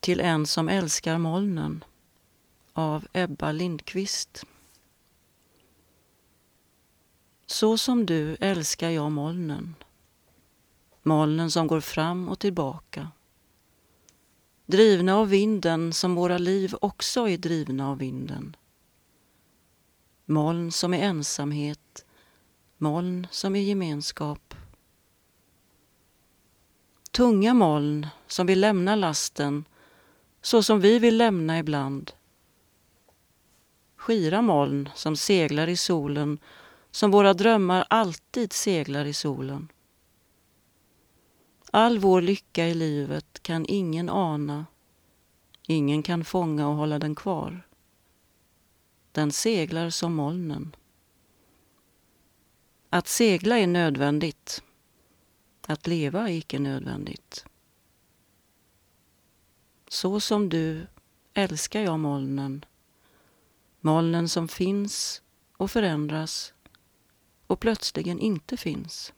Till en som älskar molnen av Ebba Lindqvist. Så som du älskar jag molnen. Molnen som går fram och tillbaka. Drivna av vinden som våra liv också är drivna av vinden. Moln som är ensamhet, moln som är gemenskap. Tunga moln som vill lämna lasten så som vi vill lämna ibland. Skira moln som seglar i solen som våra drömmar alltid seglar i solen. All vår lycka i livet kan ingen ana. Ingen kan fånga och hålla den kvar. Den seglar som molnen. Att segla är nödvändigt. Att leva är icke nödvändigt. Så som du älskar jag molnen. Molnen som finns och förändras och plötsligen inte finns.